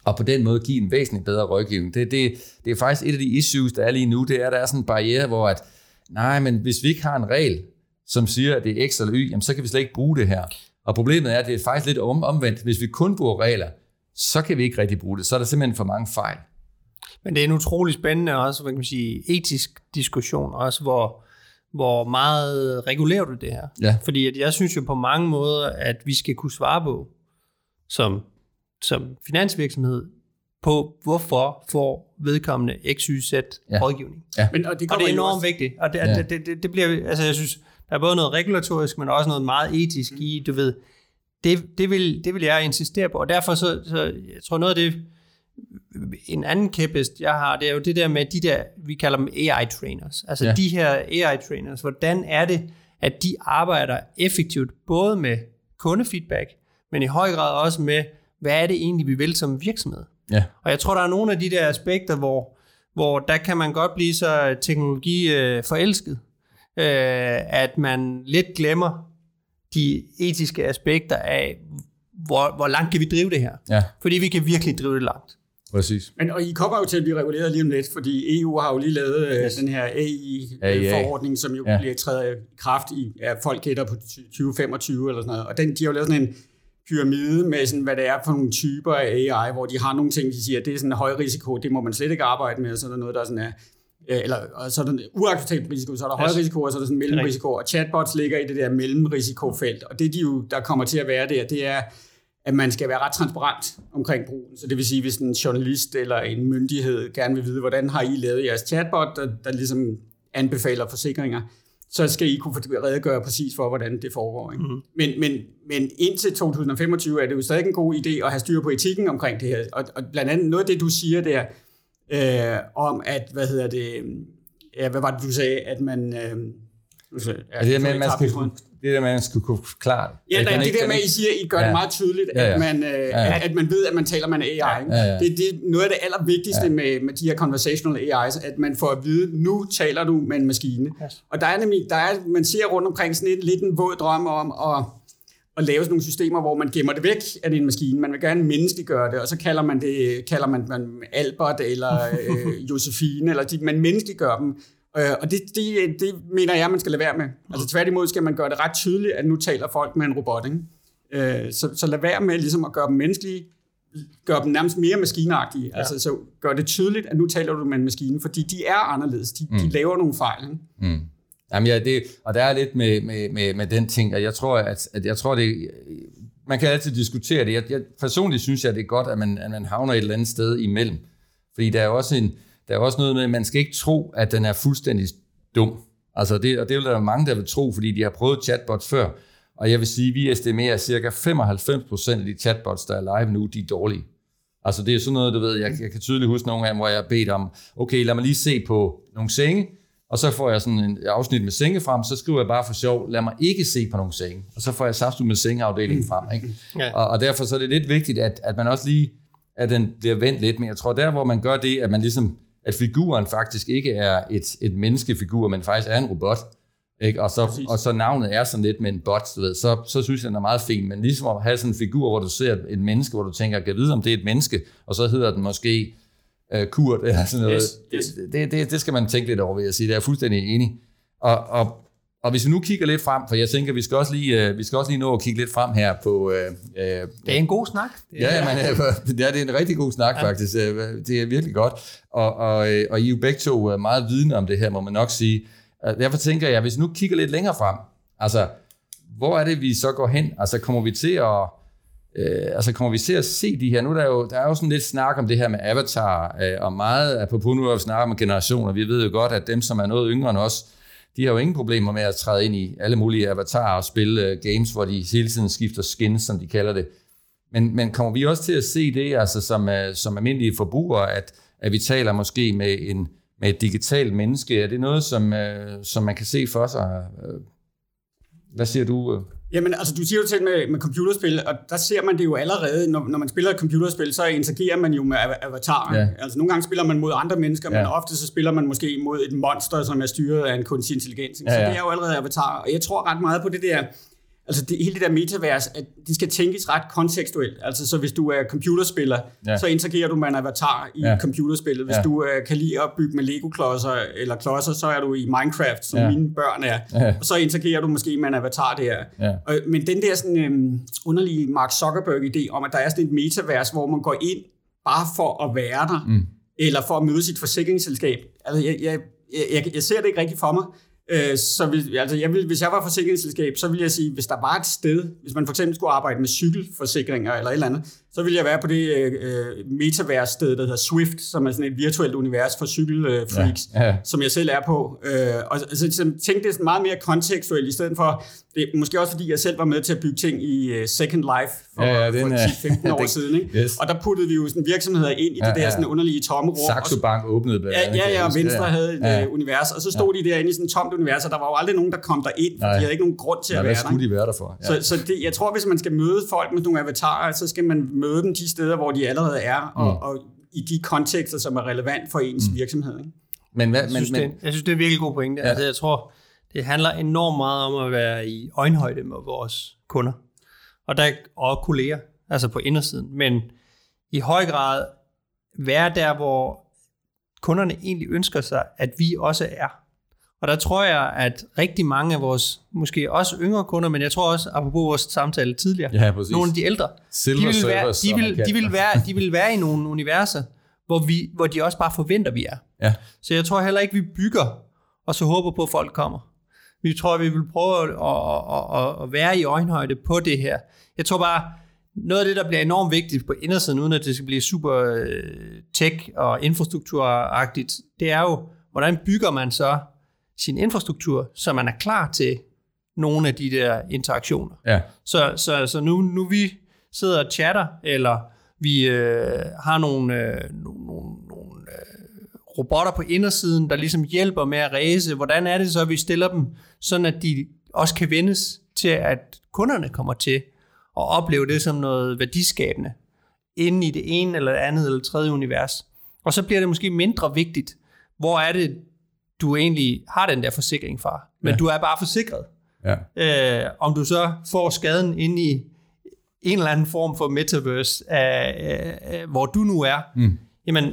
og på den måde give en væsentlig bedre rådgivning. Det, det, det er faktisk et af de issues, der er lige nu, det er, at der er sådan en barriere, hvor at, nej, men hvis vi ikke har en regel, som siger, at det er X eller Y, jamen så kan vi slet ikke bruge det her. Og problemet er, at det er faktisk lidt om, omvendt. Hvis vi kun bruger regler, så kan vi ikke rigtig bruge det. Så er der simpelthen for mange fejl. Men det er en utrolig spændende også, hvad kan man sige, etisk diskussion også, hvor, hvor meget regulerer du det her? Ja. Fordi at jeg synes jo på mange måder, at vi skal kunne svare på, som, som finansvirksomhed, på hvorfor får vedkommende X, Y, Z Ja. rådgivning. Men, og det, Og det er enormt også- vigtigt. Og det, Ja. ja. det, det, det bliver, altså jeg synes, der er både noget regulatorisk, men også noget meget etisk i, du ved, det, det, vil, det vil jeg insistere på. Og derfor så, så jeg tror noget af det, en anden kæphest, jeg har, det er jo det der med de der, vi kalder dem AI-trainers. Altså Ja. de her AI-trainers, hvordan er det, at de arbejder effektivt både med kundefeedback, men i høj grad også med, hvad er det egentlig, vi vil som virksomhed? Ja. Og jeg tror, der er nogle af de der aspekter, hvor, hvor der kan man godt blive så teknologi øh, øh, at man lidt glemmer de etiske aspekter af, hvor, hvor langt kan vi drive det her? Ja. Fordi vi kan virkelig drive det langt. Præcis. Men, og I kommer jo til at blive reguleret lige om lidt, fordi EU har jo lige lavet øh, yes. den her AI-forordning, som jo ja. bliver træet i kraft i, ja, folk gætter på 2025 eller sådan noget. Og den, de har jo lavet sådan en pyramide med, sådan, hvad det er for nogle typer af AI, hvor de har nogle ting, de siger, at det er sådan en høj risiko, det må man slet ikke arbejde med, og så er der noget, der sådan er øh, eller og så er der uacceptabel risiko, så er der høj risiko, og så er der sådan mellemrisiko, og chatbots ligger i det der mellemrisikofelt, og det de jo, der kommer til at være der, det er, at man skal være ret transparent omkring brugen. Så det vil sige, hvis en journalist eller en myndighed gerne vil vide, hvordan har I lavet jeres chatbot, der, der ligesom anbefaler forsikringer, så skal I kunne redegøre præcis for, hvordan det foregår. Ikke? Mm-hmm. Men, men, men indtil 2025 er det jo stadig en god idé at have styr på etikken omkring det her. Og, og blandt andet noget af det, du siger der, øh, om at, hvad hedder det, ja, hvad var det, du sagde, at man... Øh, Ja, det, der med, man skal, det der med, at man skal kunne klare det. Ja, der, det der med, at I siger, at I gør ja. det meget tydeligt, ja, ja. At, man, øh, ja, ja. At, at man ved, at man taler med en AI. Ja, ja, ja. Det, det er noget af det allervigtigste ja. med, med de her conversational AI's, at man får at vide, nu taler du med en maskine. Yes. Og der er nemlig, der er, man ser rundt omkring sådan et, lidt en våd drøm om at, at lave sådan nogle systemer, hvor man gemmer det væk af din maskine. Man vil gerne menneskeliggøre det, og så kalder man det kalder man, man Albert eller øh, Josefine, eller de, man menneskeliggør dem. Øh, og det, det, det mener jeg, man skal lade være med. Altså tværtimod skal man gøre det ret tydeligt, at nu taler folk med en robot. Ikke? Øh, så, så lad være med ligesom at gøre dem menneskelige, gøre dem nærmest mere maskinagtige. Ja. Altså så gør det tydeligt, at nu taler du med en maskine, fordi de er anderledes. De, mm. de laver nogle fejl. Ikke? Mm. Jamen ja, det, og der er lidt med, med, med, med den ting, at jeg tror, at, at jeg tror, det, man kan altid diskutere det. Jeg, jeg, personligt synes jeg, det er godt, at man, at man havner et eller andet sted imellem. Fordi der er også en, der er også noget med, at man skal ikke tro, at den er fuldstændig dum. Altså det, og det vil der være mange, der vil tro, fordi de har prøvet chatbots før. Og jeg vil sige, at vi estimerer, at cirka 95% af de chatbots, der er live nu, de er dårlige. Altså det er sådan noget, du ved, jeg, jeg kan tydeligt huske nogle af dem, hvor jeg har bedt om, okay, lad mig lige se på nogle senge, og så får jeg sådan en afsnit med senge frem, så skriver jeg bare for sjov, lad mig ikke se på nogle senge. Og så får jeg saft med sengeafdelingen frem. Ikke? Ja. Og, og derfor så er det lidt vigtigt, at, at man også lige, at den bliver vendt lidt, men jeg tror der, hvor man gør det, at man ligesom at figuren faktisk ikke er et, et menneskefigur, men faktisk er en robot, ikke? Og, så, og så navnet er sådan lidt med en bot, du ved, så, så synes jeg, den er meget fin. Men ligesom at have sådan en figur, hvor du ser et menneske, hvor du tænker, kan vide, om det er et menneske, og så hedder den måske uh, Kurt, eller sådan noget. Yes, yes. Det, det, det, skal man tænke lidt over, vil jeg sige. Det er jeg fuldstændig enig. Og, og, og hvis vi nu kigger lidt frem, for jeg tænker, vi skal også lige, uh, vi skal også lige nå at kigge lidt frem her på... Uh, uh, det er en god snak. Det er, ja, man, ja, det er en rigtig god snak ja. faktisk. Det er virkelig godt. Og, og, og I er jo begge to meget vidne om det her, må man nok sige. Derfor tænker jeg, hvis vi nu kigger lidt længere frem, altså, hvor er det, vi så går hen? Altså, kommer vi til at... Øh, altså kommer vi til at se de her, nu der er jo, der er jo sådan lidt snak om det her med avatar, øh, og meget apropos nu at snakke om generationer, vi ved jo godt, at dem, som er noget yngre end os, de har jo ingen problemer med at træde ind i alle mulige avatarer og spille uh, games, hvor de hele tiden skifter skins, som de kalder det. Men, men kommer vi også til at se det, altså som, uh, som almindelige forbrugere, at, at vi taler måske med, en, med et digitalt menneske? Er det noget, som, uh, som man kan se for sig? Hvad siger du? Jamen, altså du siger jo til med, med computerspil, og der ser man det jo allerede, når, når man spiller et computerspil, så interagerer man jo med avatarer. Ja. Altså nogle gange spiller man mod andre mennesker, ja. men ofte så spiller man måske mod et monster, som er styret af en kunstig intelligens. Ja, ja. Så det er jo allerede avatarer, og jeg tror ret meget på det der altså det, hele det der metavers, at det skal tænkes ret kontekstuelt. Altså så hvis du er computerspiller, ja. så interagerer du med en avatar i ja. computerspillet. Hvis ja. du uh, kan lide at bygge med Lego-klodser eller klodser, så er du i Minecraft, som ja. mine børn er. Ja. Og så interagerer du måske med en avatar der. Ja. Og, men den der sådan um, underlige Mark Zuckerberg-idé om, at der er sådan et metavers, hvor man går ind bare for at være der, mm. eller for at møde sit forsikringsselskab. Altså jeg, jeg, jeg, jeg ser det ikke rigtigt for mig. Øh, så vil, altså jeg vil, hvis jeg var forsikringsselskab, så ville jeg sige, hvis der var et sted, hvis man for eksempel skulle arbejde med cykelforsikringer eller et eller andet, så ville jeg være på det øh, metaverse-sted, der hedder Swift, som er sådan et virtuelt univers for cykelfreaks, ja, ja. som jeg selv er på. Øh, og altså, så tænkte det sådan meget mere kontekstuelt, i stedet for, det måske også fordi, jeg selv var med til at bygge ting i uh, Second Life for, ja, ja, for 10-15 år siden. Ikke? Yes. Og der puttede vi jo sådan virksomheder ind i ja, det der sådan underlige tomme rum. Saxo Bank åbnede blandt Ja, ja, ja, og Venstre ja. havde et ja. Uh, univers, og så stod ja. de derinde i sådan et tomt univers, og der var jo aldrig nogen, der kom der ind, for de havde ikke nogen grund til Nej, at være der. hvad skulle de være der for? Ja. Så, så det, jeg tror, hvis man skal møde folk med nogle avatarer, så skal man møde dem de steder, hvor de allerede er, og, mm. og i de kontekster, som er relevant for ens mm. virksomhed. Ikke? Men, hvad, men, jeg, synes, men, det, jeg synes, det er virkelig god pointe. Ja. Altså, jeg tror, det handler enormt meget om at være i øjenhøjde med vores kunder. Og, der, og kolleger, altså på indersiden. Men i høj grad være der, hvor kunderne egentlig ønsker sig, at vi også er. Og der tror jeg, at rigtig mange af vores, måske også yngre kunder, men jeg tror også, apropos vores samtale tidligere, Ja, præcis. nogle af de ældre, Silver de vil, være, de, vil, de, vil være, de vil være i nogle universer, hvor, vi, hvor de også bare forventer, vi er. Ja. Så jeg tror heller ikke, vi bygger, og så håber på, at folk kommer. Vi tror, vi vil prøve at, at, at, at være i øjenhøjde på det her. Jeg tror bare, noget af det, der bliver enormt vigtigt på indersiden, uden at det skal blive super øh, tech- og infrastrukturagtigt, det er jo, hvordan bygger man så sin infrastruktur, så man er klar til nogle af de der interaktioner. Ja. Så, så, så nu, nu vi sidder og chatter, eller vi øh, har nogle, øh, nogle, nogle, øh, robotter på indersiden, der ligesom hjælper med at ræse, hvordan er det så, at vi stiller dem, sådan at de også kan vendes til, at kunderne kommer til at opleve det som noget værdiskabende, inde i det ene eller det andet eller tredje univers. Og så bliver det måske mindre vigtigt, hvor er det, du egentlig har den der forsikring fra. Men Ja. du er bare forsikret. Ja. Øh, om du så får skaden ind i en eller anden form for metaverse, øh, øh, hvor du nu er, Mm. jamen,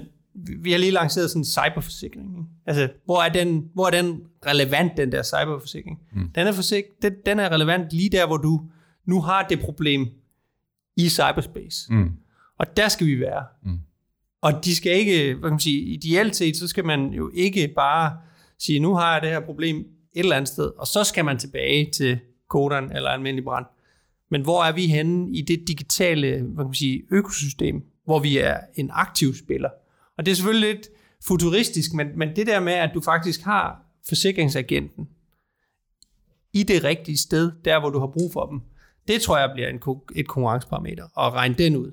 vi- har lige lanceret sådan en cyberforsikring. Altså, hvor er, den, hvor er den relevant, den der cyberforsikring? Mm. Den, er forsik, den, den er relevant lige der, hvor du nu har det problem i cyberspace. Mm. Og der skal vi være. Mm. Og de skal ikke, hvad kan man sige, ideelt set, så skal man jo ikke bare sige, nu har jeg det her problem et eller andet sted, og så skal man tilbage til koderen eller almindelig brand. Men hvor er vi henne i det digitale hvad kan man sige, økosystem, hvor vi er en aktiv spiller? Og det er selvfølgelig lidt futuristisk, men, men det der med, at du faktisk har forsikringsagenten i det rigtige sted, der hvor du har brug for dem, det tror jeg bliver en, et konkurrenceparameter, at regne den ud.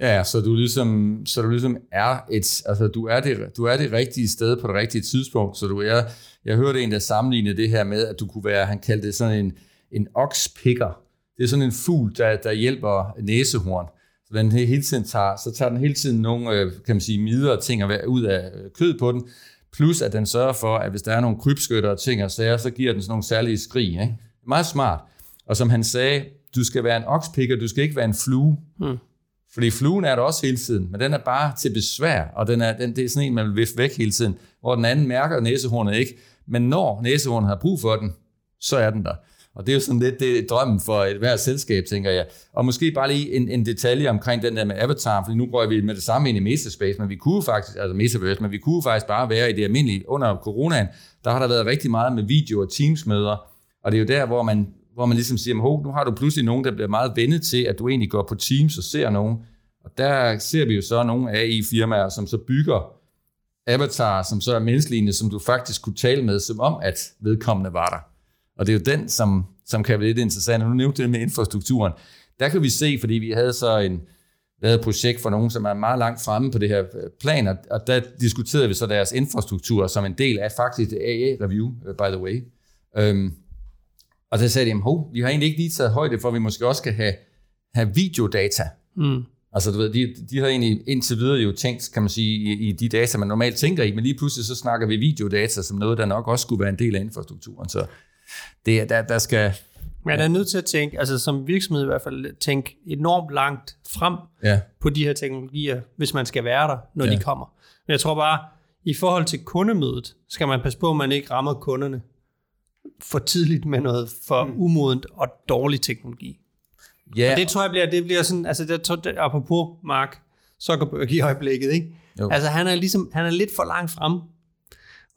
Ja, så du ligesom, så du ligesom er et, altså du er, det, du er det rigtige sted på det rigtige tidspunkt, så du er, jeg hørte en, der sammenlignede det her med, at du kunne være, han kaldte det sådan en, en okspikker. Det er sådan en fugl, der, der hjælper næsehorn. Så den hele tiden tager, så tager den hele tiden nogle, øh, kan man sige, midler og ting ud af øh, kød på den, plus at den sørger for, at hvis der er nogle krybskytter og ting og sager, så giver den sådan nogle særlige skrig. Ikke? Meget smart. Og som han sagde, du skal være en okspikker, du skal ikke være en flue. Hmm. Fordi fluen er der også hele tiden, men den er bare til besvær, og den er, den, det er sådan en, man vil vifte væk hele tiden, hvor den anden mærker næsehornet ikke. Men når næsehornet har brug for den, så er den der. Og det er jo sådan lidt det drømmen for et hvert selskab, tænker jeg. Og måske bare lige en, en detalje omkring den der med Avatar, fordi nu rører vi med det samme ind i Metaspace, men vi kunne faktisk, altså Metaverse, men vi kunne faktisk bare være i det almindelige. Under coronaen, der har der været rigtig meget med video- og teamsmøder, og det er jo der, hvor man, hvor man ligesom siger, hov, nu har du pludselig nogen, der bliver meget vendet til, at du egentlig går på Teams og ser nogen. Og der ser vi jo så nogle AI-firmaer, som så bygger avatar, som så er menneskelige, som du faktisk kunne tale med, som om, at vedkommende var der. Og det er jo den, som, som kan være lidt interessant. Og nu nævnte det med infrastrukturen. Der kan vi se, fordi vi havde så en, lavet et projekt for nogen, som er meget langt fremme på det her øh, plan, og- der diskuterede vi så deres infrastruktur som en del af faktisk det AA-review, øh, by the way. Øhm, og så sagde de, hov, vi har egentlig ikke lige taget højde for, at vi måske også skal have, have videodata. Mm. Altså, du ved, de, de har egentlig indtil videre jo tænkt, kan man sige, i, i de data, man normalt tænker i, men lige pludselig så snakker vi videodata som noget, der nok også skulle være en del af infrastrukturen. Så det, er- der, der skal... Jeg er nødt til at tænke, altså som virksomhed i hvert fald, tænke enormt langt frem Ja, på de her teknologier, hvis man skal være der, når ja. de kommer. Men jeg tror bare, i forhold til kundemødet, skal man passe på, at man ikke rammer kunderne for tidligt med noget for mm. umodent og dårlig teknologi. ja Og det tror jeg bliver, det bliver sådan, altså det, tror- det, apropos Mark Zuckerberg i øjeblikket, ikke? Jo. Altså han er ligesom, han er lidt for langt frem.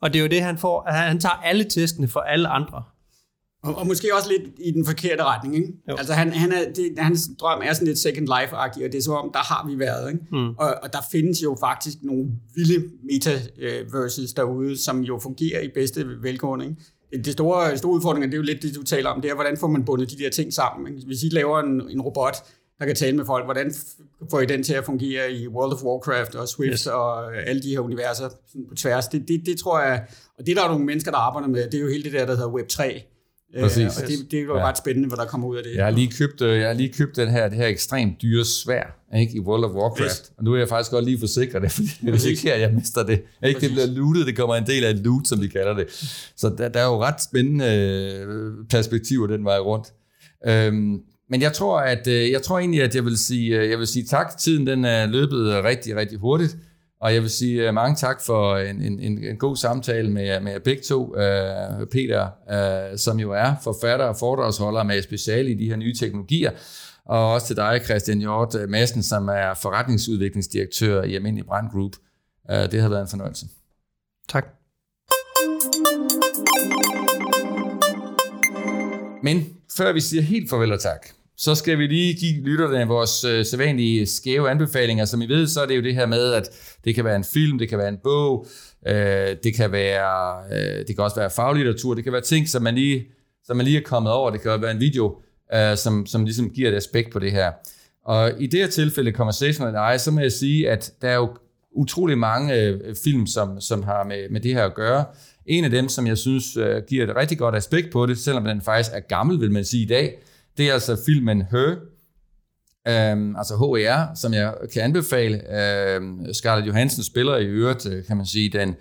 Og det er jo det, han får, altså, han tager alle testene for alle andre. Og, og måske også lidt i den forkerte retning. Ikke? Jo. Altså han, han er, det, hans drøm er sådan lidt second life-agtig, og det er som om, der har vi været. Ikke? Mm. Og, og der findes jo faktisk nogle vilde metaverses derude, som jo fungerer i bedste velgående. Ikke? Det, store, store udfordring, det er jo lidt det, du taler om, det er, hvordan får man bundet de der ting sammen. Hvis I laver en, en robot, der kan tale med folk, hvordan får I den til at fungere i World of Warcraft og Swift yes. Og alle de her universer sådan på tværs. Det, det, det tror jeg, og det der er nogle mennesker, der arbejder med, det er jo hele det der, der hedder Web3. Præcis. Øh, og det, det jo Ja. ret spændende, hvad der kommer ud af det. Jeg har lige købt, øh, jeg har lige købt den her, det her ekstremt dyre svær ikke, i World of Warcraft. Vist. Og nu er jeg faktisk godt lige forsikret det, fordi hvis ikke her, jeg mister det. Ikke, det bliver lootet, det kommer en del af et loot, som de kalder det. Så der, der er jo ret spændende øh, perspektiver den vej rundt. Øhm, men jeg tror, at øh, jeg tror egentlig, at jeg vil sige, jeg vil sige tak. Tiden den er løbet rigtig, rigtig hurtigt. Og jeg vil sige uh, mange tak for en, en, en, en god samtale med, med begge to. Uh, Peter, uh, som jo er forfatter og foredragsholder med speciale i de her nye teknologier, og også til dig, Christian Hjort Madsen, som er forretningsudviklingsdirektør i Almindelig Brand Group. Uh, det har været en fornøjelse. Tak. Men før vi siger helt farvel og tak, så skal vi lige give lytterne vores øh, sædvanlige skæve anbefalinger. Som I ved, så er det jo det her med, at det kan være en film, det kan være en bog, øh, det, kan være, øh, det kan også være faglitteratur, det kan være ting, som man lige, som man lige er kommet over, det kan være en video, øh, som, som ligesom giver et aspekt på det her. Og i det her tilfælde, Conversational I, så må jeg sige, at der er jo utrolig mange øh, film, som, som har med, med det her at gøre. En af dem, som jeg synes øh, giver et rigtig godt aspekt på det, selvom den faktisk er gammel, vil man sige i dag, det er altså filmen Her, øhm, altså HER, som jeg kan anbefale. Øhm, Scarlett Johansson spiller i øvrigt, øh, kan man sige, den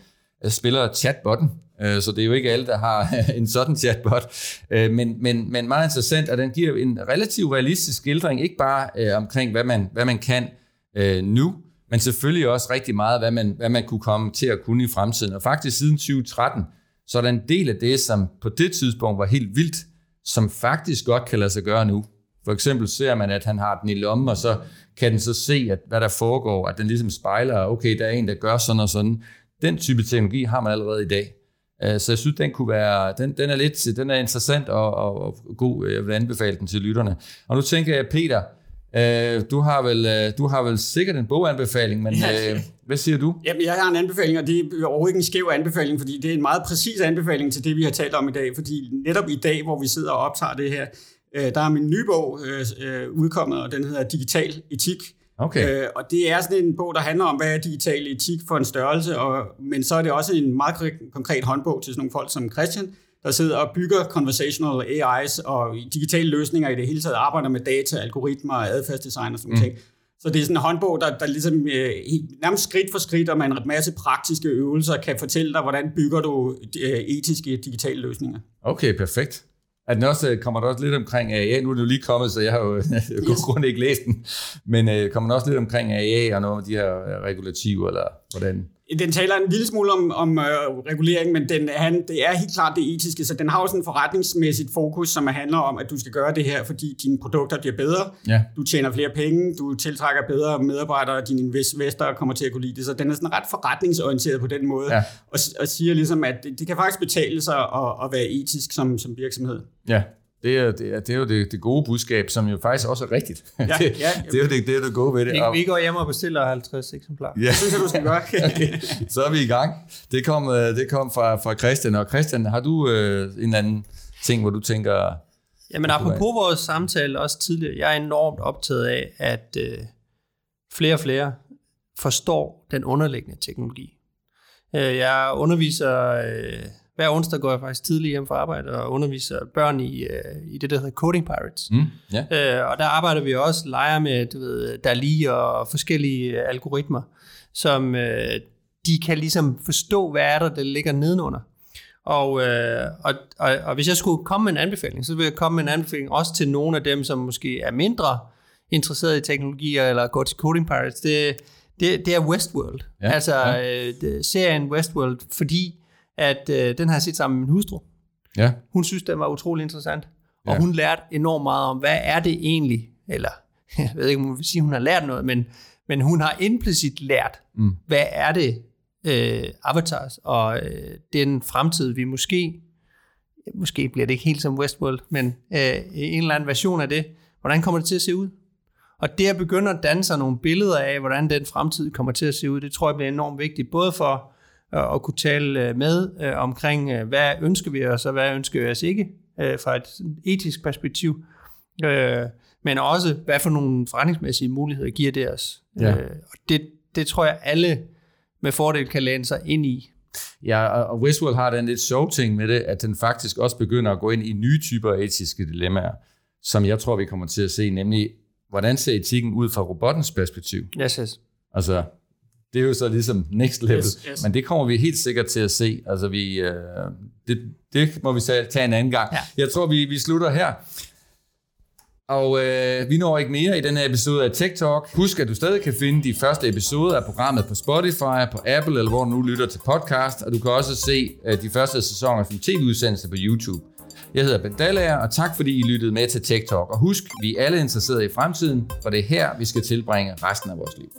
øh, spiller chatbotten, øh, så det er jo ikke alle, der har en sådan chatbot. Øh, men, men, men meget interessant, at den giver en relativt realistisk skildring, ikke bare øh, omkring, hvad man, hvad man kan øh, nu, men selvfølgelig også rigtig meget, hvad man, hvad man kunne komme til at kunne i fremtiden. Og faktisk siden 2013, så er der en del af det, som på det tidspunkt var helt vildt, som faktisk godt kan lade sig gøre nu. For eksempel ser man, at han har den i lommen, og så kan den så se, at hvad der foregår, at den ligesom spejler, okay, der er en, der gør sådan og sådan. Den type teknologi har man allerede i dag. Øh, så jeg synes, den kunne være, den, den er lidt, den er interessant og, og, og god. Jeg vil anbefale den til lytterne. Og nu tænker jeg, Peter, Øh, du, har vel, øh, du har vel sikkert en boganbefaling, men øh, hvad siger du? Jamen, jeg har en anbefaling, og det er overhovedet ikke en skæv anbefaling, fordi det er en meget præcis anbefaling til det, vi har talt om i dag. Fordi netop i dag, hvor vi sidder og optager det her, øh, der er min nye bog øh, udkommet, og den hedder Digital Etik. Okay. Øh, og det er sådan en bog, der handler om, hvad er digital etik for en størrelse, og, men så er det også en meget konkret håndbog til sådan nogle folk som Christian, der sidder og bygger conversational AIs og digitale løsninger i det hele taget, arbejder med data, algoritmer adfærdsdesign og sådan mm. ting. Så det er sådan en håndbog, der, der ligesom øh, nærmest skridt for skridt og med en masse praktiske øvelser kan fortælle dig, hvordan bygger du øh, etiske digitale løsninger. Okay, perfekt. Er den også, kommer der også lidt omkring AI? Nu er det jo lige kommet, så jeg har jo yes. grund ikke læst den. Men øh, kommer der også lidt omkring AI og nogle af de her regulativer, eller hvordan? Den taler en lille smule om, om uh, regulering, men den, han, det er helt klart det etiske, så den har jo sådan en forretningsmæssigt fokus, som handler om, at du skal gøre det her, fordi dine produkter bliver bedre, ja. du tjener flere penge, du tiltrækker bedre medarbejdere, dine investorer kommer til at kunne lide det, så den er sådan ret forretningsorienteret på den måde, ja. og, og siger ligesom, at det, det kan faktisk betale sig at, at være etisk som, som virksomhed. Ja, det er, det er, det er jo det, det gode budskab, som jo faktisk også er rigtigt. Ja, det, ja, det, er jo det, det, er det gode ved det. Vi, vi går hjem og bestiller 50 eksemplarer. Ja. Det synes jeg, du skal gøre. Så er vi i gang. Det kom, øh, det kom fra, fra Christian. Og Christian, har du øh, en anden ting, hvor du tænker... Jamen apropos vores samtale også tidligere, jeg er enormt optaget af, at øh, flere og flere forstår den underliggende teknologi. Øh, jeg underviser... Øh, hver onsdag går jeg faktisk tidligt hjem fra arbejde og underviser børn i, øh, i det, der hedder Coding Pirates. Mm, yeah. øh, og der arbejder vi også, leger med du ved, DALI og forskellige algoritmer, som øh, de kan ligesom forstå, hvad er der, der ligger nedenunder. Og, øh, og, og, og hvis jeg skulle komme med en anbefaling, så vil jeg komme med en anbefaling også til nogle af dem, som måske er mindre interesseret i teknologier eller går til Coding Pirates. Det, det, det er Westworld. Ja, altså ja. Øh, serien Westworld, fordi at øh, den har jeg set sammen med min hustru. Ja. Hun synes, den var utrolig interessant. Og ja. hun lærte enormt meget om, hvad er det egentlig, eller jeg ved ikke, om hun vil sige, hun har lært noget, men, men hun har implicit lært, mm. hvad er det, øh, avatars, og øh, den fremtid, vi måske, måske bliver det ikke helt som Westworld, men øh, en eller anden version af det, hvordan kommer det til at se ud? Og det at begynde at danne sig nogle billeder af, hvordan den fremtid kommer til at se ud, det tror jeg bliver enormt vigtigt, både for at kunne tale øh, med øh, omkring, øh, hvad ønsker vi os, og hvad ønsker vi os ikke, fra et etisk perspektiv. Men også, hvad for nogle forretningsmæssige muligheder giver det os. Ja. Og det, det tror jeg, alle med fordel kan læne sig ind i. Ja, og Westworld har den lidt sjov ting med det, at den faktisk også begynder at gå ind i nye typer etiske dilemmaer, som jeg tror, vi kommer til at se, nemlig, hvordan ser etikken ud fra robottens perspektiv? Yes, yes. Altså, det er jo så ligesom next level. Yes, yes. Men det kommer vi helt sikkert til at se. Altså vi, øh, det, det må vi tage en anden gang. Ja. Jeg tror, vi, vi slutter her. Og øh, vi når ikke mere i den her episode af Tech Talk. Husk, at du stadig kan finde de første episoder af programmet på Spotify, på Apple eller hvor du nu lytter til podcast. Og du kan også se øh, de første sæsoner som tv-udsendelse på YouTube. Jeg hedder Ben Dallager, og tak fordi I lyttede med til Tech Talk. Og husk, vi er alle interesserede i fremtiden, for det er her, vi skal tilbringe resten af vores liv.